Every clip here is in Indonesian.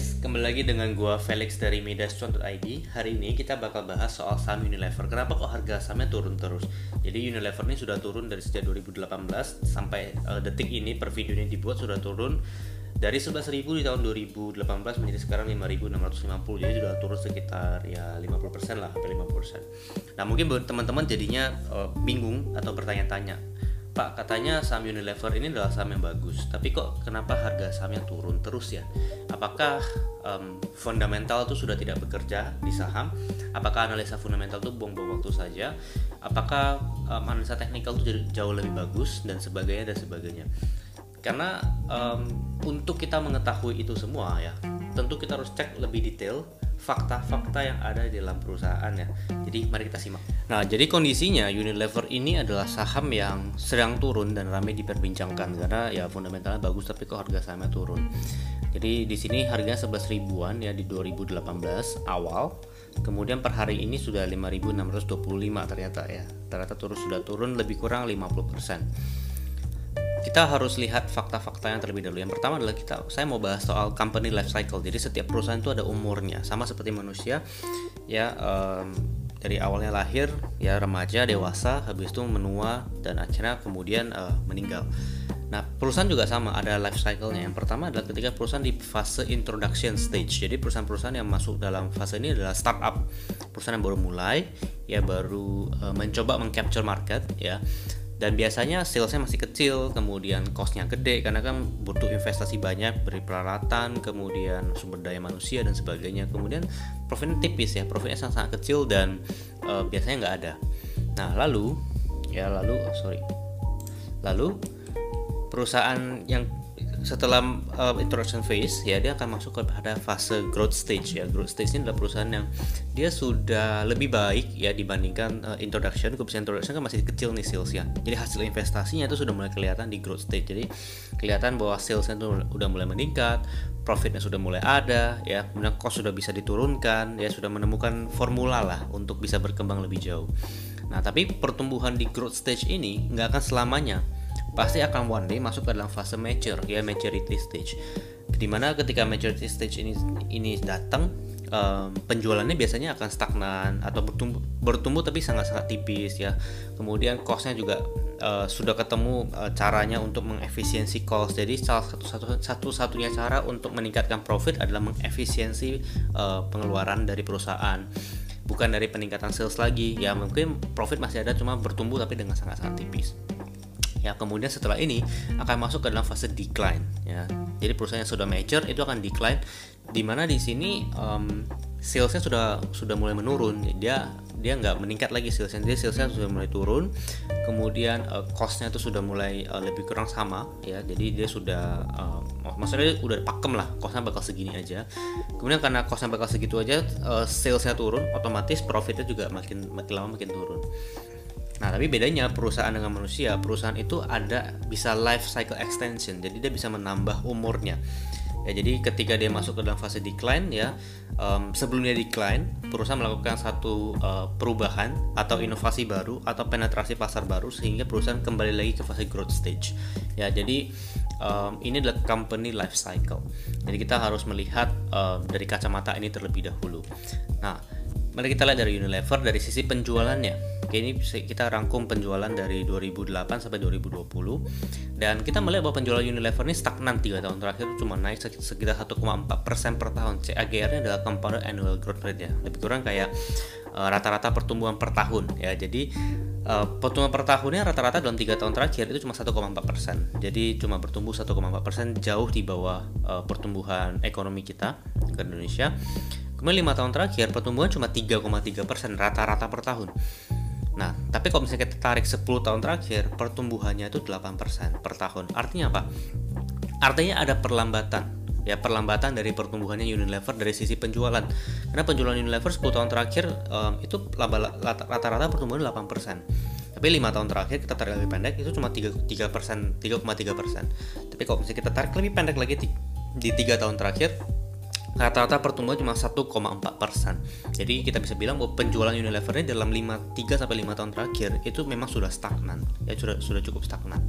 guys, kembali lagi dengan gua Felix dari Medascuan.id. Hari ini kita bakal bahas soal saham Unilever. Kenapa kok harga sahamnya turun terus? Jadi Unilever ini sudah turun dari sejak 2018 sampai uh, detik ini per video ini dibuat sudah turun dari 11.000 di tahun 2018 menjadi sekarang 5.650 jadi sudah turun sekitar ya 50% lah sampai 50% nah mungkin teman-teman jadinya uh, bingung atau bertanya-tanya Pak katanya saham Unilever ini adalah saham yang bagus tapi kok kenapa harga sahamnya turun terus ya? Apakah um, fundamental itu sudah tidak bekerja di saham? Apakah analisa fundamental itu buang-buang waktu saja? Apakah um, analisa teknikal itu jauh lebih bagus dan sebagainya dan sebagainya? Karena um, untuk kita mengetahui itu semua ya tentu kita harus cek lebih detail fakta-fakta yang ada di dalam perusahaan ya. Jadi mari kita simak. Nah, jadi kondisinya Unilever ini adalah saham yang sedang turun dan ramai diperbincangkan karena ya fundamentalnya bagus tapi kok harga sahamnya turun. Jadi di sini harganya 11 ribuan ya di 2018 awal. Kemudian per hari ini sudah 5.625 ternyata ya. Ternyata terus sudah turun lebih kurang 50% kita harus lihat fakta-fakta yang terlebih dahulu. Yang pertama adalah kita saya mau bahas soal company life cycle. Jadi setiap perusahaan itu ada umurnya, sama seperti manusia ya um, dari awalnya lahir ya remaja, dewasa, habis itu menua dan akhirnya kemudian uh, meninggal. Nah, perusahaan juga sama, ada life cycle-nya. Yang pertama adalah ketika perusahaan di fase introduction stage. Jadi perusahaan-perusahaan yang masuk dalam fase ini adalah startup. Perusahaan yang baru mulai, ya baru uh, mencoba mengcapture market, ya dan biasanya salesnya masih kecil kemudian costnya gede karena kan butuh investasi banyak beri peralatan kemudian sumber daya manusia dan sebagainya. Kemudian profitnya tipis ya profitnya sangat, sangat kecil dan uh, biasanya nggak ada. Nah lalu ya lalu oh sorry. Lalu perusahaan yang setelah uh, introduction phase ya dia akan masuk kepada fase growth stage ya. Growth stage ini adalah perusahaan yang dia sudah lebih baik ya dibandingkan uh, introduction. Kebiasaan introduction kan masih kecil nih sales ya jadi hasil investasinya itu sudah mulai kelihatan di growth stage. Jadi kelihatan bahwa salesnya itu udah mulai meningkat profitnya sudah mulai ada ya. Kemudian cost sudah bisa diturunkan ya sudah menemukan formula lah untuk bisa berkembang lebih jauh. Nah tapi pertumbuhan di growth stage ini nggak akan selamanya pasti akan one day masuk ke dalam fase mature ya maturity stage. Di mana ketika maturity stage ini ini datang um, penjualannya biasanya akan stagnan atau bertumbuh bertumbuh tapi sangat-sangat tipis ya. Kemudian costnya juga uh, sudah ketemu uh, caranya untuk mengefisiensi cost. Jadi salah satu satu satu satunya cara untuk meningkatkan profit adalah mengefisiensi uh, pengeluaran dari perusahaan. Bukan dari peningkatan sales lagi ya mungkin profit masih ada cuma bertumbuh tapi dengan sangat-sangat tipis ya kemudian setelah ini akan masuk ke dalam fase decline ya. Jadi perusahaan yang sudah mature itu akan decline di mana di sini um, salesnya sudah sudah mulai menurun. Dia dia nggak meningkat lagi salesnya. Dia salesnya sudah mulai turun. Kemudian uh, costnya itu sudah mulai uh, lebih kurang sama ya. Jadi dia sudah uh, maksudnya udah pakem lah costnya bakal segini aja. Kemudian karena costnya bakal segitu aja uh, salesnya turun otomatis profitnya juga makin makin lama makin turun Nah, tapi bedanya perusahaan dengan manusia, perusahaan itu ada bisa life cycle extension. Jadi dia bisa menambah umurnya. Ya, jadi ketika dia masuk ke dalam fase decline ya, um, sebelum decline, perusahaan melakukan satu uh, perubahan atau inovasi baru atau penetrasi pasar baru sehingga perusahaan kembali lagi ke fase growth stage. Ya, jadi um, ini adalah company life cycle. Jadi kita harus melihat uh, dari kacamata ini terlebih dahulu. Nah, mari kita lihat dari Unilever dari sisi penjualannya Oke, ini kita rangkum penjualan dari 2008 sampai 2020 dan kita melihat bahwa penjualan Unilever ini stagnan 3 tahun terakhir cuma naik sekitar 1,4% per tahun. CAGR-nya adalah compounded annual growth rate ya. Lebih kurang kayak eh, rata-rata uh, pertumbuhan per tahun ya. Jadi uh, pertumbuhan per tahunnya rata-rata dalam tiga tahun terakhir itu cuma 1,4 persen. Jadi cuma bertumbuh 1,4 persen jauh di bawah uh, pertumbuhan ekonomi kita ke Indonesia. Kemudian lima tahun terakhir pertumbuhan cuma 3,3 persen rata-rata per tahun. Nah, tapi kalau misalnya kita tarik 10 tahun terakhir, pertumbuhannya itu 8% per tahun. Artinya apa? Artinya ada perlambatan ya perlambatan dari pertumbuhannya Unilever dari sisi penjualan karena penjualan Unilever 10 tahun terakhir um, itu rata-rata pertumbuhan 8% tapi lima tahun terakhir kita tarik lebih pendek itu cuma 3 persen 3,3 persen tapi kalau misalnya kita tarik lebih pendek lagi di tiga tahun terakhir rata-rata pertumbuhan cuma 1,4 persen. Jadi kita bisa bilang bahwa penjualan Unilever ini dalam 5, 3 sampai 5 tahun terakhir itu memang sudah stagnan, ya sudah sudah cukup stagnan.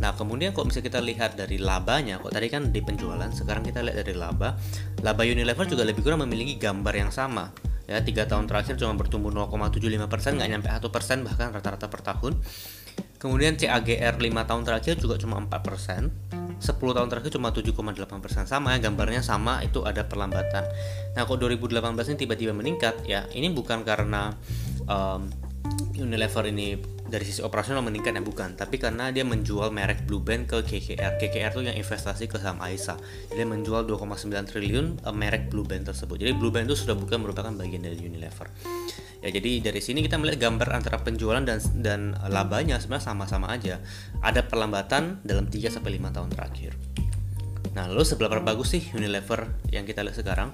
Nah kemudian kalau misalnya kita lihat dari labanya, kok tadi kan di penjualan, sekarang kita lihat dari laba, laba Unilever juga lebih kurang memiliki gambar yang sama. Ya tiga tahun terakhir cuma bertumbuh 0,75 persen, nggak nyampe 1 persen bahkan rata-rata per tahun. Kemudian CAGR 5 tahun terakhir juga cuma 4 persen 10 tahun terakhir cuma 7,8% sama ya gambarnya sama itu ada perlambatan. Nah kok 2018 ini tiba-tiba meningkat? Ya ini bukan karena um, Unilever ini dari sisi operasional meningkat ya bukan. Tapi karena dia menjual merek Blue Band ke KKR KKR itu yang investasi ke saham AISA. Jadi menjual 2,9 triliun uh, merek Blue Band tersebut. Jadi Blue Band itu sudah bukan merupakan bagian dari Unilever. Ya jadi dari sini kita melihat gambar antara penjualan dan dan labanya sebenarnya sama-sama aja. Ada perlambatan dalam 3 sampai 5 tahun terakhir. Nah, lalu seberapa bagus sih Unilever yang kita lihat sekarang?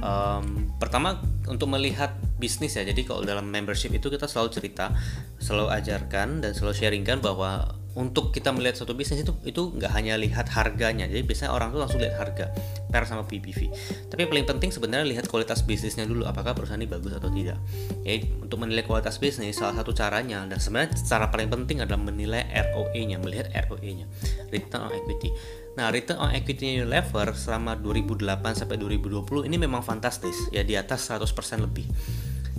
Um, pertama untuk melihat bisnis ya. Jadi kalau dalam membership itu kita selalu cerita, selalu ajarkan dan selalu sharingkan bahwa untuk kita melihat suatu bisnis itu itu nggak hanya lihat harganya. Jadi biasanya orang tuh langsung lihat harga per sama PBV. Tapi paling penting sebenarnya lihat kualitas bisnisnya dulu apakah perusahaan ini bagus atau tidak. Ya, untuk menilai kualitas bisnis salah satu caranya dan sebenarnya cara paling penting adalah menilai ROE-nya, melihat ROE-nya, return on equity. Nah, return on equity Unilever selama 2008 sampai 2020 ini memang fantastis, ya di atas 100% lebih.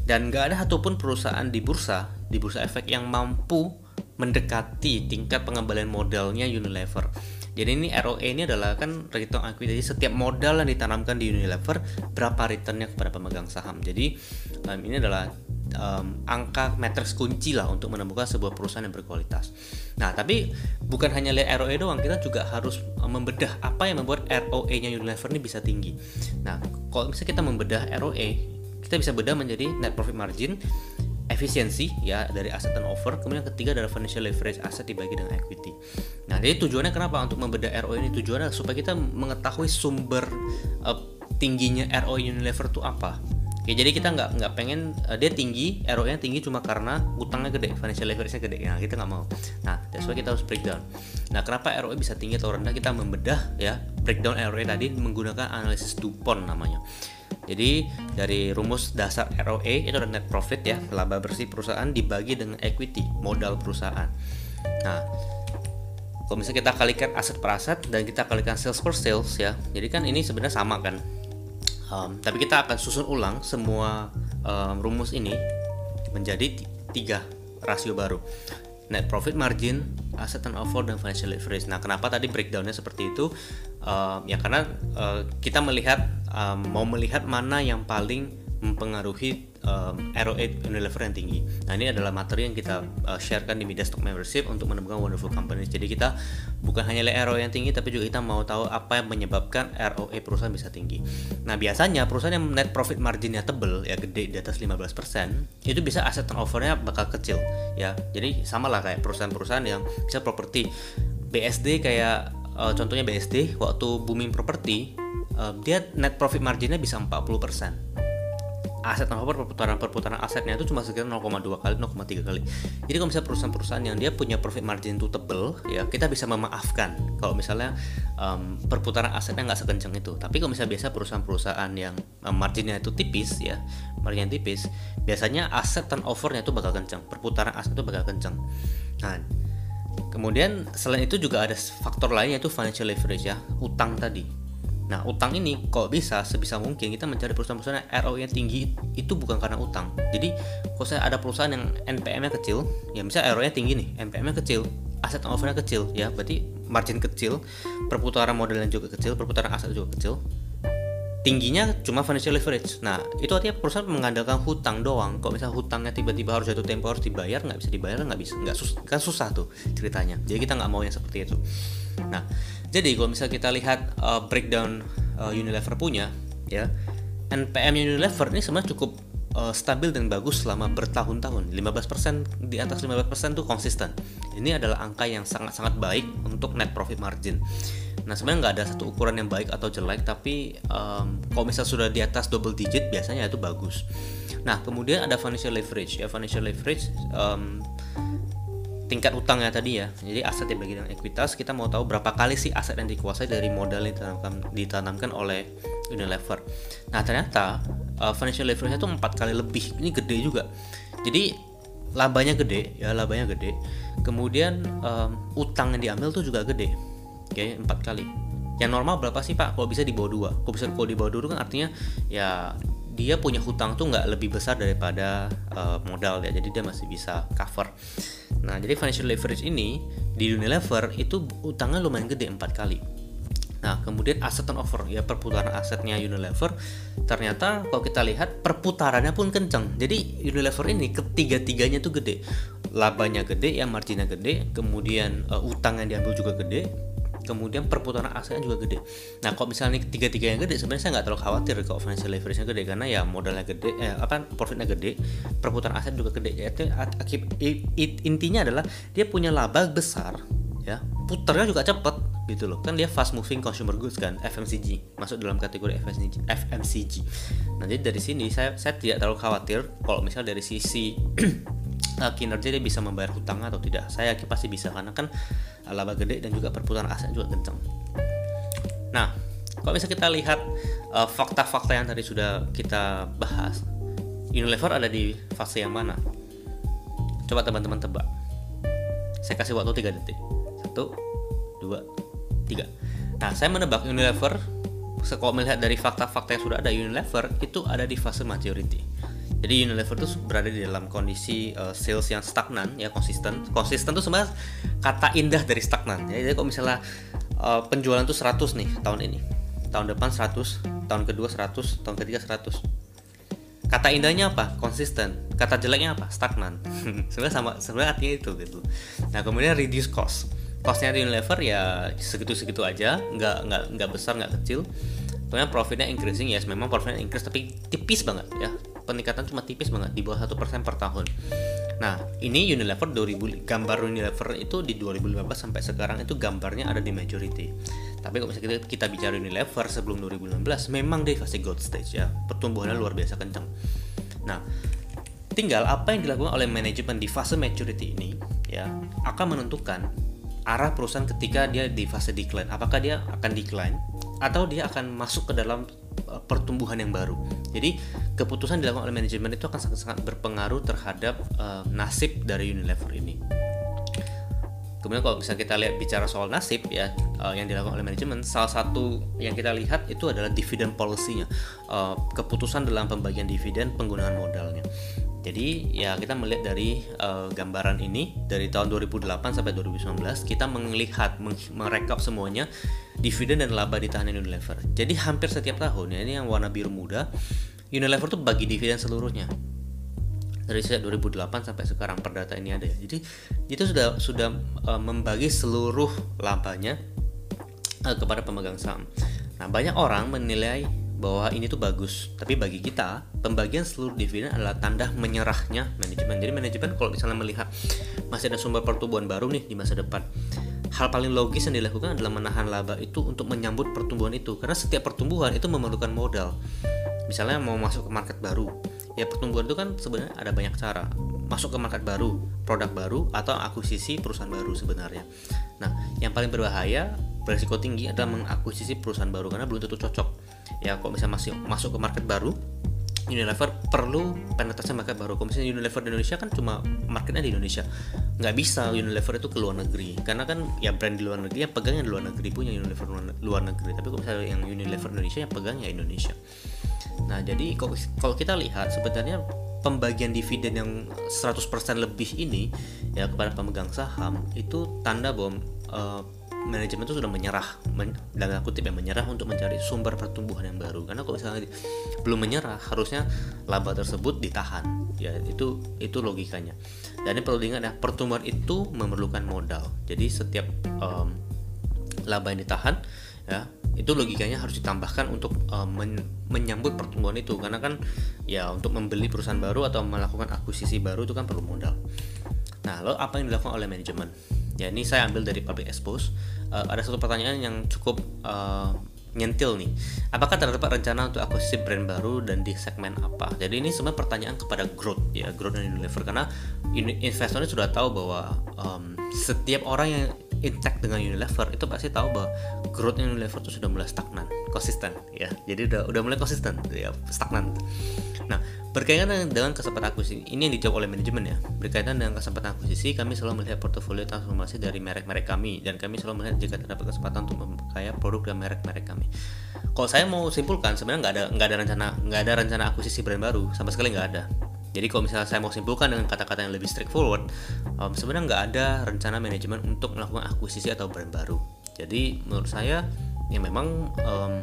Dan nggak ada satupun perusahaan di bursa, di bursa efek yang mampu mendekati tingkat pengembalian modalnya Unilever. Jadi ini ROE ini adalah kan return equity. Jadi setiap modal yang ditanamkan di Unilever berapa returnnya kepada pemegang saham. Jadi um, ini adalah um, angka matriks kunci lah untuk menemukan sebuah perusahaan yang berkualitas. Nah, tapi bukan hanya lihat ROE doang, kita juga harus um, membedah apa yang membuat ROE-nya Unilever ini bisa tinggi. Nah, kalau misalnya kita membedah ROE, kita bisa bedah menjadi net profit margin, efisiensi ya dari aset turnover kemudian ketiga adalah financial leverage aset dibagi dengan equity nah jadi tujuannya kenapa untuk membedah ROE ini tujuannya supaya kita mengetahui sumber uh, tingginya ROE Unilever itu apa Ya, jadi kita nggak nggak pengen uh, dia tinggi, ROE-nya tinggi cuma karena utangnya gede, financial leverage-nya gede. Nah, kita nggak mau. Nah, that's why kita harus breakdown. Nah, kenapa ROE bisa tinggi atau rendah? Kita membedah ya breakdown ROE tadi menggunakan analisis Dupont namanya. Jadi dari rumus dasar ROE itu ada net profit ya, laba bersih perusahaan dibagi dengan equity, modal perusahaan. Nah, kalau misalnya kita kalikan aset per aset dan kita kalikan sales per sales ya, jadi kan ini sebenarnya sama kan. Um, tapi kita akan susun ulang semua um, rumus ini menjadi tiga rasio baru net profit margin, asset turnover dan financial leverage. Nah, kenapa tadi breakdownnya seperti itu? Uh, ya karena uh, kita melihat um, mau melihat mana yang paling mempengaruhi um, ROE Unilever yang tinggi. Nah ini adalah materi yang kita uh, sharekan di Media Stock Membership untuk menemukan wonderful companies. Jadi kita bukan hanya lihat ROE yang tinggi, tapi juga kita mau tahu apa yang menyebabkan ROE perusahaan bisa tinggi. Nah biasanya perusahaan yang net profit marginnya tebel, ya gede di atas 15%, itu bisa aset turnovernya bakal kecil. ya. Jadi sama lah kayak perusahaan-perusahaan yang bisa properti BSD kayak uh, contohnya BSD waktu booming properti uh, dia net profit marginnya bisa 40% aset turnover perputaran perputaran asetnya itu cuma sekitar 0,2 kali 0,3 kali. Jadi kalau misalnya perusahaan-perusahaan yang dia punya profit margin itu tebel ya kita bisa memaafkan kalau misalnya um, perputaran asetnya nggak sekencang itu. Tapi kalau misalnya biasa perusahaan-perusahaan yang marginnya itu tipis ya margin tipis biasanya aset turnovernya itu bakal kencang perputaran aset itu bakal kencang nah kemudian selain itu juga ada faktor lain yaitu financial leverage ya utang tadi Nah, utang ini kok bisa sebisa mungkin kita mencari perusahaan-perusahaan yang ROE-nya tinggi itu bukan karena utang. Jadi, kalau saya ada perusahaan yang NPM-nya kecil, ya misalnya ROE-nya tinggi nih, NPM-nya kecil, aset turnover-nya kecil, ya berarti margin kecil, perputaran modalnya juga kecil, perputaran aset juga kecil. Tingginya cuma financial leverage. Nah, itu artinya perusahaan mengandalkan hutang doang. Kalau misalnya hutangnya tiba-tiba harus jatuh tempo harus dibayar, nggak bisa dibayar, nggak bisa, nggak sus kan susah tuh ceritanya. Jadi kita nggak mau yang seperti itu. Nah, jadi kalau misalnya kita lihat uh, breakdown uh, Unilever punya, ya NPM Unilever ini sebenarnya cukup uh, stabil dan bagus selama bertahun-tahun. 15% di atas 15% tuh konsisten. Ini adalah angka yang sangat-sangat baik untuk net profit margin. Nah sebenarnya nggak ada satu ukuran yang baik atau jelek, tapi um, kalau misalnya sudah di atas double digit biasanya itu bagus. Nah kemudian ada financial leverage. Ya financial leverage um, tingkat utangnya tadi ya jadi aset dibagi dengan ekuitas kita mau tahu berapa kali sih aset yang dikuasai dari modal yang ditanamkan, ditanamkan oleh Unilever. Nah ternyata uh, financial leverage itu empat kali lebih, ini gede juga. Jadi labanya gede, ya labanya gede. Kemudian um, utang yang diambil tuh juga gede, oke okay, empat kali. Yang normal berapa sih pak? Kalau bisa di bawah dua, kalau bisa kalau di bawah dua kan artinya ya dia punya hutang tuh nggak lebih besar daripada uh, modal ya. Jadi dia masih bisa cover. Nah jadi financial leverage ini di Unilever itu utangnya lumayan gede empat kali. Nah kemudian asset turnover ya perputaran asetnya Unilever ternyata kalau kita lihat perputarannya pun kenceng. Jadi Unilever ini ketiga-tiganya tuh gede. Labanya gede ya marginnya gede kemudian uh, utang yang diambil juga gede kemudian perputaran asetnya juga gede. Nah, kalau misalnya tiga-tiga yang gede, sebenarnya saya nggak terlalu khawatir kalau financial leverage-nya gede karena ya modalnya gede, eh, apa profitnya gede, perputaran aset juga gede. Jadi intinya adalah dia punya laba besar, ya, putarnya juga cepet gitu loh. Kan dia fast moving consumer goods kan, FMCG, masuk dalam kategori FMCG. FMCG. Nah, jadi dari sini saya saya tidak terlalu khawatir kalau misalnya dari sisi uh, kinerja dia bisa membayar hutang atau tidak. Saya yakin pasti bisa karena kan laba gede dan juga perputaran aset juga kencang. Nah, kalau misalnya kita lihat eh, fakta-fakta yang tadi sudah kita bahas, Unilever ada di fase yang mana? Coba teman-teman tebak. Saya kasih waktu 3 detik. 1 2 3. Nah, saya menebak Unilever kalau melihat dari fakta-fakta yang sudah ada Unilever itu ada di fase majority jadi Unilever tuh berada di dalam kondisi uh, sales yang stagnan ya konsisten konsisten tuh sebenarnya kata indah dari stagnan. Ya. jadi kalau misalnya uh, penjualan tuh 100 nih tahun ini. Tahun depan 100 tahun kedua 100 tahun ketiga 100 kata indahnya apa? Konsisten. Kata jeleknya apa? Stagnan. Sebenarnya sama sebenarnya artinya itu gitu. Nah kemudian reduce cost. Costnya di Unilever ya segitu-segitu aja nggak nggak nggak besar nggak kecil. Kemudian profitnya increasing ya yes, memang profitnya increase tapi tipis banget ya peningkatan cuma tipis banget di bawah satu persen per tahun. Nah, ini Unilever 2000 gambar Unilever itu di 2015 sampai sekarang itu gambarnya ada di majority. Tapi kalau misalnya kita, kita bicara Unilever sebelum 2016 memang dia fase growth stage ya. Pertumbuhannya luar biasa kencang. Nah, tinggal apa yang dilakukan oleh manajemen di fase maturity ini ya akan menentukan arah perusahaan ketika dia di fase decline. Apakah dia akan decline atau dia akan masuk ke dalam pertumbuhan yang baru. Jadi keputusan dilakukan oleh manajemen itu akan sangat-sangat berpengaruh terhadap uh, nasib dari Unilever ini. Kemudian kalau bisa kita lihat bicara soal nasib ya uh, yang dilakukan oleh manajemen, salah satu yang kita lihat itu adalah dividen policy-nya, uh, keputusan dalam pembagian dividen penggunaan modalnya. Jadi ya kita melihat dari uh, gambaran ini dari tahun 2008 sampai 2019 kita melihat merekap semuanya dividen dan laba ditahan Unilever. Jadi hampir setiap tahun ya ini yang warna biru muda Unilever tuh bagi dividen seluruhnya dari sejak 2008 sampai sekarang perdata ini ada ya. Jadi itu sudah sudah uh, membagi seluruh labanya uh, kepada pemegang saham. Nah banyak orang menilai bahwa ini tuh bagus. Tapi bagi kita, pembagian seluruh dividen adalah tanda menyerahnya manajemen. Jadi manajemen kalau misalnya melihat masih ada sumber pertumbuhan baru nih di masa depan, hal paling logis yang dilakukan adalah menahan laba itu untuk menyambut pertumbuhan itu. Karena setiap pertumbuhan itu memerlukan modal. Misalnya mau masuk ke market baru, ya pertumbuhan itu kan sebenarnya ada banyak cara. Masuk ke market baru, produk baru, atau akuisisi perusahaan baru sebenarnya. Nah, yang paling berbahaya berisiko tinggi adalah mengakuisisi perusahaan baru karena belum tentu cocok ya kok bisa masih masuk ke market baru Unilever perlu penetrasi market baru. Misalnya Unilever di Indonesia kan cuma marketnya di Indonesia, nggak bisa Unilever itu ke luar negeri. Karena kan ya brand di luar negeri yang pegang yang di luar negeri punya Unilever luar negeri. Tapi kalau misalnya yang Unilever Indonesia yang pegang ya Indonesia. Nah jadi kalau kita lihat sebenarnya pembagian dividen yang 100% lebih ini ya kepada pemegang saham itu tanda bahwa uh, manajemen itu sudah menyerah men, dalam kutip yang menyerah untuk mencari sumber pertumbuhan yang baru. Karena kalau misalnya belum menyerah harusnya laba tersebut ditahan. Ya itu itu logikanya. Dan ini perlu diingat ya pertumbuhan itu memerlukan modal. Jadi setiap um, laba yang ditahan ya itu logikanya harus ditambahkan untuk um, men menyambut pertumbuhan itu. Karena kan ya untuk membeli perusahaan baru atau melakukan akuisisi baru itu kan perlu modal. Nah lalu apa yang dilakukan oleh manajemen ya ini saya ambil dari public expose uh, ada satu pertanyaan yang cukup uh, nyentil nih. Apakah terdapat rencana untuk akuisisi brand baru dan di segmen apa? Jadi ini sebenarnya pertanyaan kepada growth ya growth dan Unilever. Karena investor ini sudah tahu bahwa um, setiap orang yang intact dengan Unilever itu pasti tahu bahwa growth Unilever itu sudah mulai stagnan konsisten ya. Jadi udah udah mulai konsisten ya stagnan nah berkaitan dengan, kesempatan akuisisi ini yang dijawab oleh manajemen ya. Berkaitan dengan kesempatan akuisisi kami selalu melihat portofolio transformasi dari merek-merek kami dan kami selalu melihat jika terdapat kesempatan untuk memperkaya produk dan merek-merek kami. Kalau saya mau simpulkan sebenarnya nggak ada nggak ada rencana nggak ada rencana akuisisi brand baru sama sekali nggak ada. Jadi kalau misalnya saya mau simpulkan dengan kata-kata yang lebih straightforward, um, sebenarnya nggak ada rencana manajemen untuk melakukan akuisisi atau brand baru. Jadi menurut saya ya memang um,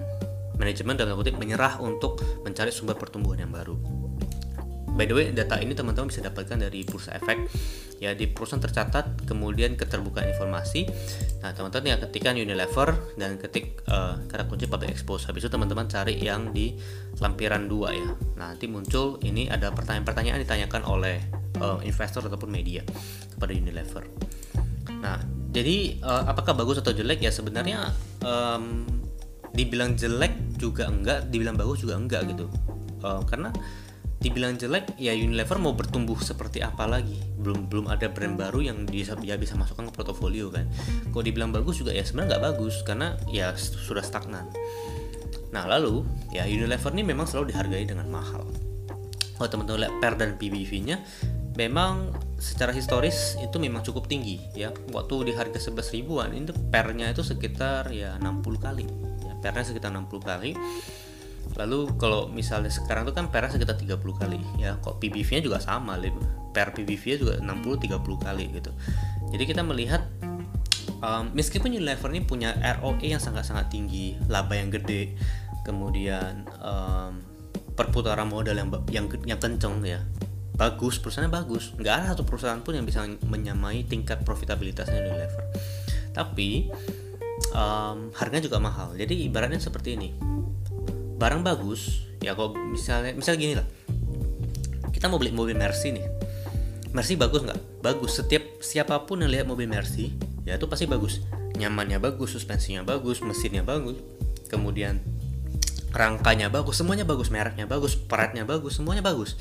manajemen dalam kutip menyerah untuk mencari sumber pertumbuhan yang baru. By the way, data ini teman-teman bisa dapatkan dari Bursa Efek. Ya, di perusahaan tercatat, kemudian keterbukaan informasi. Nah, teman-teman yang ketikkan Unilever dan ketik uh, kata kunci public expose. Habis itu teman-teman cari yang di lampiran 2 ya. Nah, nanti muncul ini ada pertanyaan-pertanyaan ditanyakan oleh uh, investor ataupun media kepada Unilever. Nah, jadi uh, apakah bagus atau jelek ya sebenarnya um, dibilang jelek juga enggak, dibilang bagus juga enggak gitu. Uh, karena dibilang jelek ya Unilever mau bertumbuh seperti apa lagi? Belum belum ada brand baru yang bisa ya bisa masukkan ke portofolio kan. Kalau dibilang bagus juga ya sebenarnya nggak bagus karena ya sudah stagnan. Nah lalu ya Unilever ini memang selalu dihargai dengan mahal. Kalau teman-teman lihat per dan PBV nya memang secara historis itu memang cukup tinggi ya. Waktu di harga 11 ribuan itu pernya itu sekitar ya 60 kali pernya sekitar 60 kali. Lalu kalau misalnya sekarang tuh kan per sekitar 30 kali ya. Kok PBV-nya juga sama per PBV-nya juga 60 30 kali gitu. Jadi kita melihat um, meskipun Unilever ini punya ROE yang sangat-sangat tinggi laba yang gede kemudian um, perputaran modal yang yang yang kenceng ya. Bagus perusahaannya bagus. Nggak ada satu perusahaan pun yang bisa menyamai tingkat profitabilitasnya Unilever. Tapi um, harganya juga mahal. Jadi ibaratnya seperti ini. Barang bagus ya kok misalnya misalnya gini lah. Kita mau beli mobil Mercy nih. Mercy bagus nggak? Bagus. Setiap siapa pun yang lihat mobil Mercy ya itu pasti bagus. Nyamannya bagus suspensinya bagus mesinnya bagus. Kemudian rangkanya bagus semuanya bagus. Mereknya bagus peratnya bagus semuanya bagus.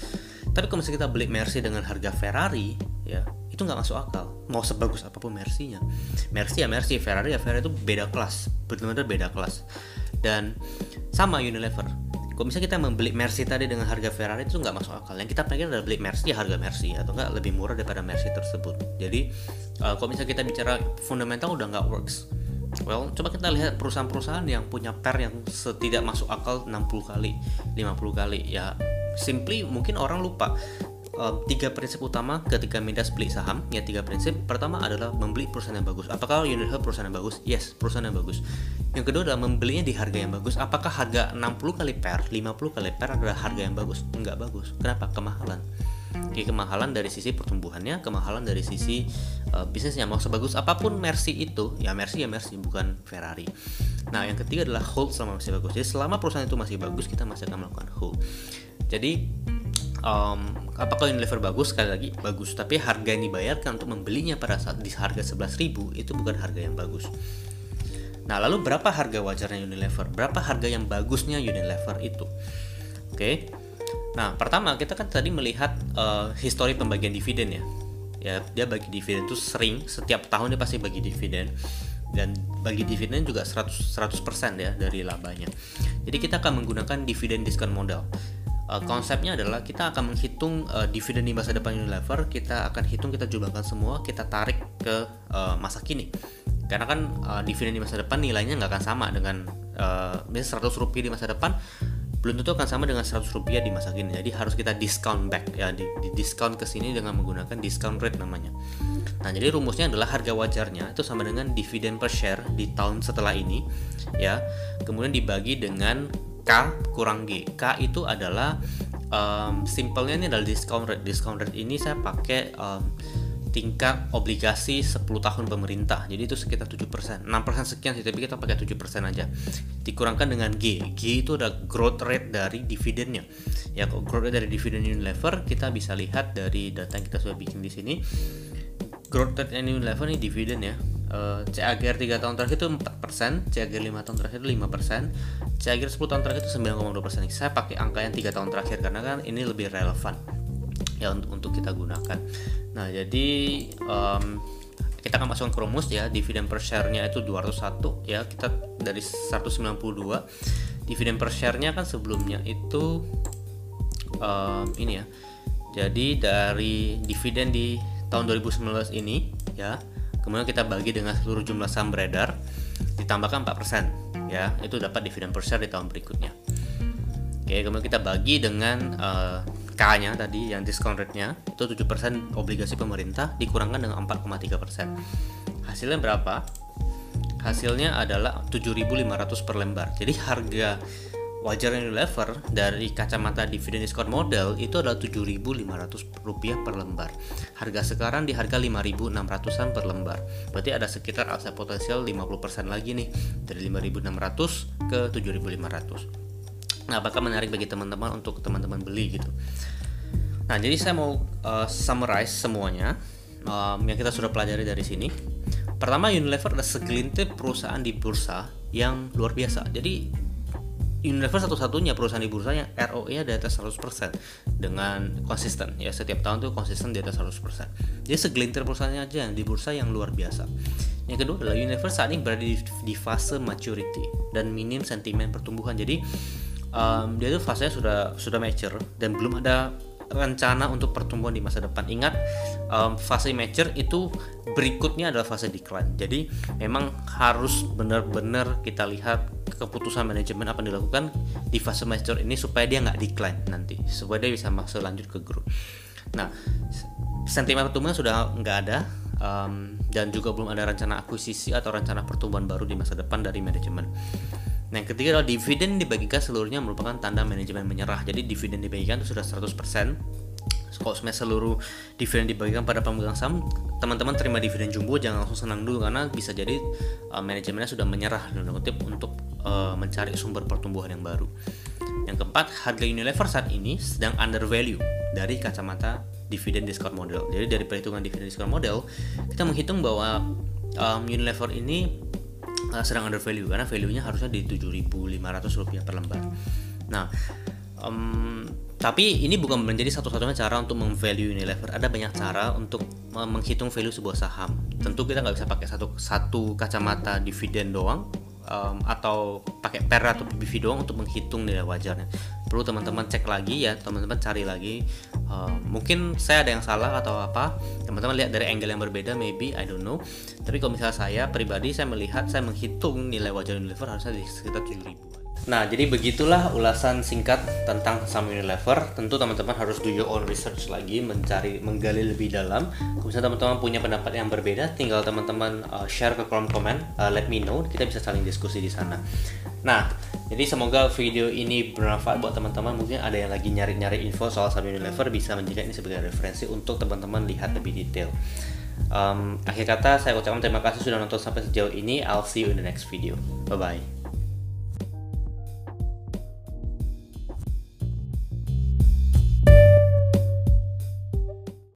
Tapi kalau misalnya kita beli Mercy dengan harga Ferrari ya itu nggak masuk akal. Mau sebagus apa pun Mercy-nya. Mercy ya Mercy Ferrari ya Ferrari itu beda kelas. Benar-benar beda kelas. Dan sama Unilever. Kalau misalnya kita membeli Mercy tadi dengan harga Ferrari itu nggak masuk akal. Yang kita pengen adalah beli Mercy ya harga Mercy atau enggak lebih murah daripada Mercy tersebut. Jadi uh, kalau misalnya kita bicara fundamental udah nggak works. Well, coba kita lihat perusahaan-perusahaan yang punya per yang setidak masuk akal 60 kali, 50 kali. Ya, simply mungkin orang lupa uh, tiga prinsip utama ketika Midas beli saham. Ya tiga prinsip. Pertama adalah membeli perusahaan yang bagus. Apakah Unilever perusahaan yang bagus? Yes perusahaan yang bagus. Yang kedua adalah membelinya di harga yang bagus. Apakah harga 60 kali per 50 kali per adalah harga yang bagus? Enggak bagus. Kenapa? Kemahalan. Oke, kemahalan dari sisi pertumbuhannya, kemahalan dari sisi uh, bisnisnya. Mau sebagus apa pun Mercy itu, ya Mercy ya Mercy, bukan Ferrari. Nah, yang ketiga adalah hold selama masih bagus. Jadi selama perusahaan itu masih bagus, kita masih akan melakukan hold. Jadi um, apakah Unilever bagus? Sekali lagi bagus. Tapi harga yang dibayarkan untuk membelinya pada saat di harga 11.000 itu bukan harga yang bagus. Nah lalu berapa harga wajarnya Unilever? Berapa harga yang bagusnya Unilever itu? Oke. Okay. nah pertama kita kan tadi melihat uh, histori pembagian dividen ya. Ya dia bagi dividen itu sering. Setiap tahun dia pasti bagi dividen. Dan bagi dividen juga 100 100% ya dari labanya. Jadi kita akan menggunakan dividen diskon modal uh, konsepnya adalah kita akan menghitung uh, dividen di masa depan Unilever. Kita akan hitung kita jumlahkan semua kita tarik ke uh, masa kini. Karena kan uh, dividen di masa depan nilainya nggak akan sama dengan uh, misalnya 100 rupiah di masa depan belum tentu akan sama dengan 100 rupiah di masa kini. Jadi harus kita discount back ya di, di discount ke sini dengan menggunakan discount rate namanya. Nah jadi rumusnya adalah harga wajarnya itu sama dengan dividen per share di tahun setelah ini ya. Kemudian dibagi dengan Kurang G. K itu adalah um, simpelnya ini adalah discount rate. Discount rate ini saya pakai um, tingkat obligasi 10 tahun pemerintah. Jadi itu sekitar 7%. 6% sekian sih, tapi kita pakai 7% aja. Dikurangkan dengan G. G itu ada growth rate dari dividennya. Ya, growth rate dari dividen Unilever kita bisa lihat dari data yang kita sudah bikin di sini. Growth rate Unilever ini dividen ya uh, CAGR 3 tahun terakhir itu 4%, CAGR 5 tahun terakhir itu 5%, CAGR 10 tahun terakhir itu 9,2%. Saya pakai angka yang 3 tahun terakhir karena kan ini lebih relevan ya untuk, untuk kita gunakan. Nah, jadi um, kita akan masukkan ke rumus ya dividen per share-nya itu 201 ya kita dari 192 dividen per share-nya kan sebelumnya itu um, ini ya jadi dari dividen di tahun 2019 ini ya kemudian kita bagi dengan seluruh jumlah saham beredar ditambahkan 4% ya itu dapat dividen per share di tahun berikutnya oke kemudian kita bagi dengan uh, K-nya tadi yang discount rate-nya itu 7% obligasi pemerintah dikurangkan dengan 4,3%. Hasilnya berapa? Hasilnya adalah 7.500 per lembar. Jadi harga wajar Unilever dari kacamata dividen discount model itu adalah 7.500 rupiah per lembar. Harga sekarang di harga 5.600an per lembar. Berarti ada sekitar aset potensial 50% lagi nih dari 5.600 ke 7.500. Nah, apakah menarik bagi teman-teman untuk teman-teman beli gitu? Nah, jadi saya mau uh, summarize semuanya um, yang kita sudah pelajari dari sini. Pertama, Unilever adalah segelintir perusahaan di bursa yang luar biasa. Jadi Unilever satu-satunya perusahaan di bursa yang ROE-nya di atas 100% dengan konsisten ya setiap tahun tuh konsisten di atas 100%. Jadi segelintir perusahaannya aja di bursa yang luar biasa. Yang kedua adalah Unilever saat ini berada di, di fase maturity dan minim sentimen pertumbuhan. Jadi um, dia tuh fasenya sudah sudah mature dan belum ada rencana untuk pertumbuhan di masa depan. Ingat, um, fase mature itu berikutnya adalah fase decline. Jadi memang harus benar-benar kita lihat keputusan manajemen apa yang dilakukan di fase mature ini supaya dia nggak decline nanti, supaya dia bisa masuk lanjut ke growth. Nah, sentimen pertumbuhan sudah nggak ada um, dan juga belum ada rencana akuisisi atau rencana pertumbuhan baru di masa depan dari manajemen. Nah, yang ketiga adalah dividen dibagikan seluruhnya merupakan tanda manajemen menyerah. Jadi dividen dibagikan itu sudah 100%. Kalau seluruh dividen dibagikan pada pemegang saham, teman-teman terima dividen jumbo jangan langsung senang dulu karena bisa jadi uh, manajemennya sudah menyerah dan kutip untuk uh, mencari sumber pertumbuhan yang baru. Yang keempat, harga Unilever saat ini sedang under value dari kacamata dividen discount model. Jadi dari perhitungan dividen discount model, kita menghitung bahwa um, Unilever ini uh, sedang under value karena value-nya harusnya di 7.500 rupiah per lembar. Nah, um, tapi ini bukan menjadi satu-satunya cara untuk memvalue Unilever. Ada banyak cara untuk menghitung value sebuah saham. Tentu kita nggak bisa pakai satu satu kacamata dividen doang um, atau pakai per atau PBV doang untuk menghitung nilai wajarnya. Perlu teman-teman cek lagi ya, teman-teman cari lagi. Uh, mungkin saya ada yang salah atau apa. Teman-teman lihat dari angle yang berbeda, maybe I don't know. Tapi kalau misalnya saya pribadi saya melihat saya menghitung nilai wajar Unilever harusnya di sekitar 7000 Nah, jadi begitulah ulasan singkat tentang saham Unilever. Tentu teman-teman harus do your own research lagi, mencari, menggali lebih dalam. Kalau teman-teman punya pendapat yang berbeda, tinggal teman-teman uh, share ke kolom komen, uh, let me know, kita bisa saling diskusi di sana. Nah, jadi semoga video ini bermanfaat buat teman-teman. Mungkin ada yang lagi nyari-nyari info soal saham Unilever, bisa menjadikan ini sebagai referensi untuk teman-teman lihat lebih detail. Um, akhir kata, saya ucapkan terima kasih sudah nonton sampai sejauh ini. I'll see you in the next video. Bye-bye.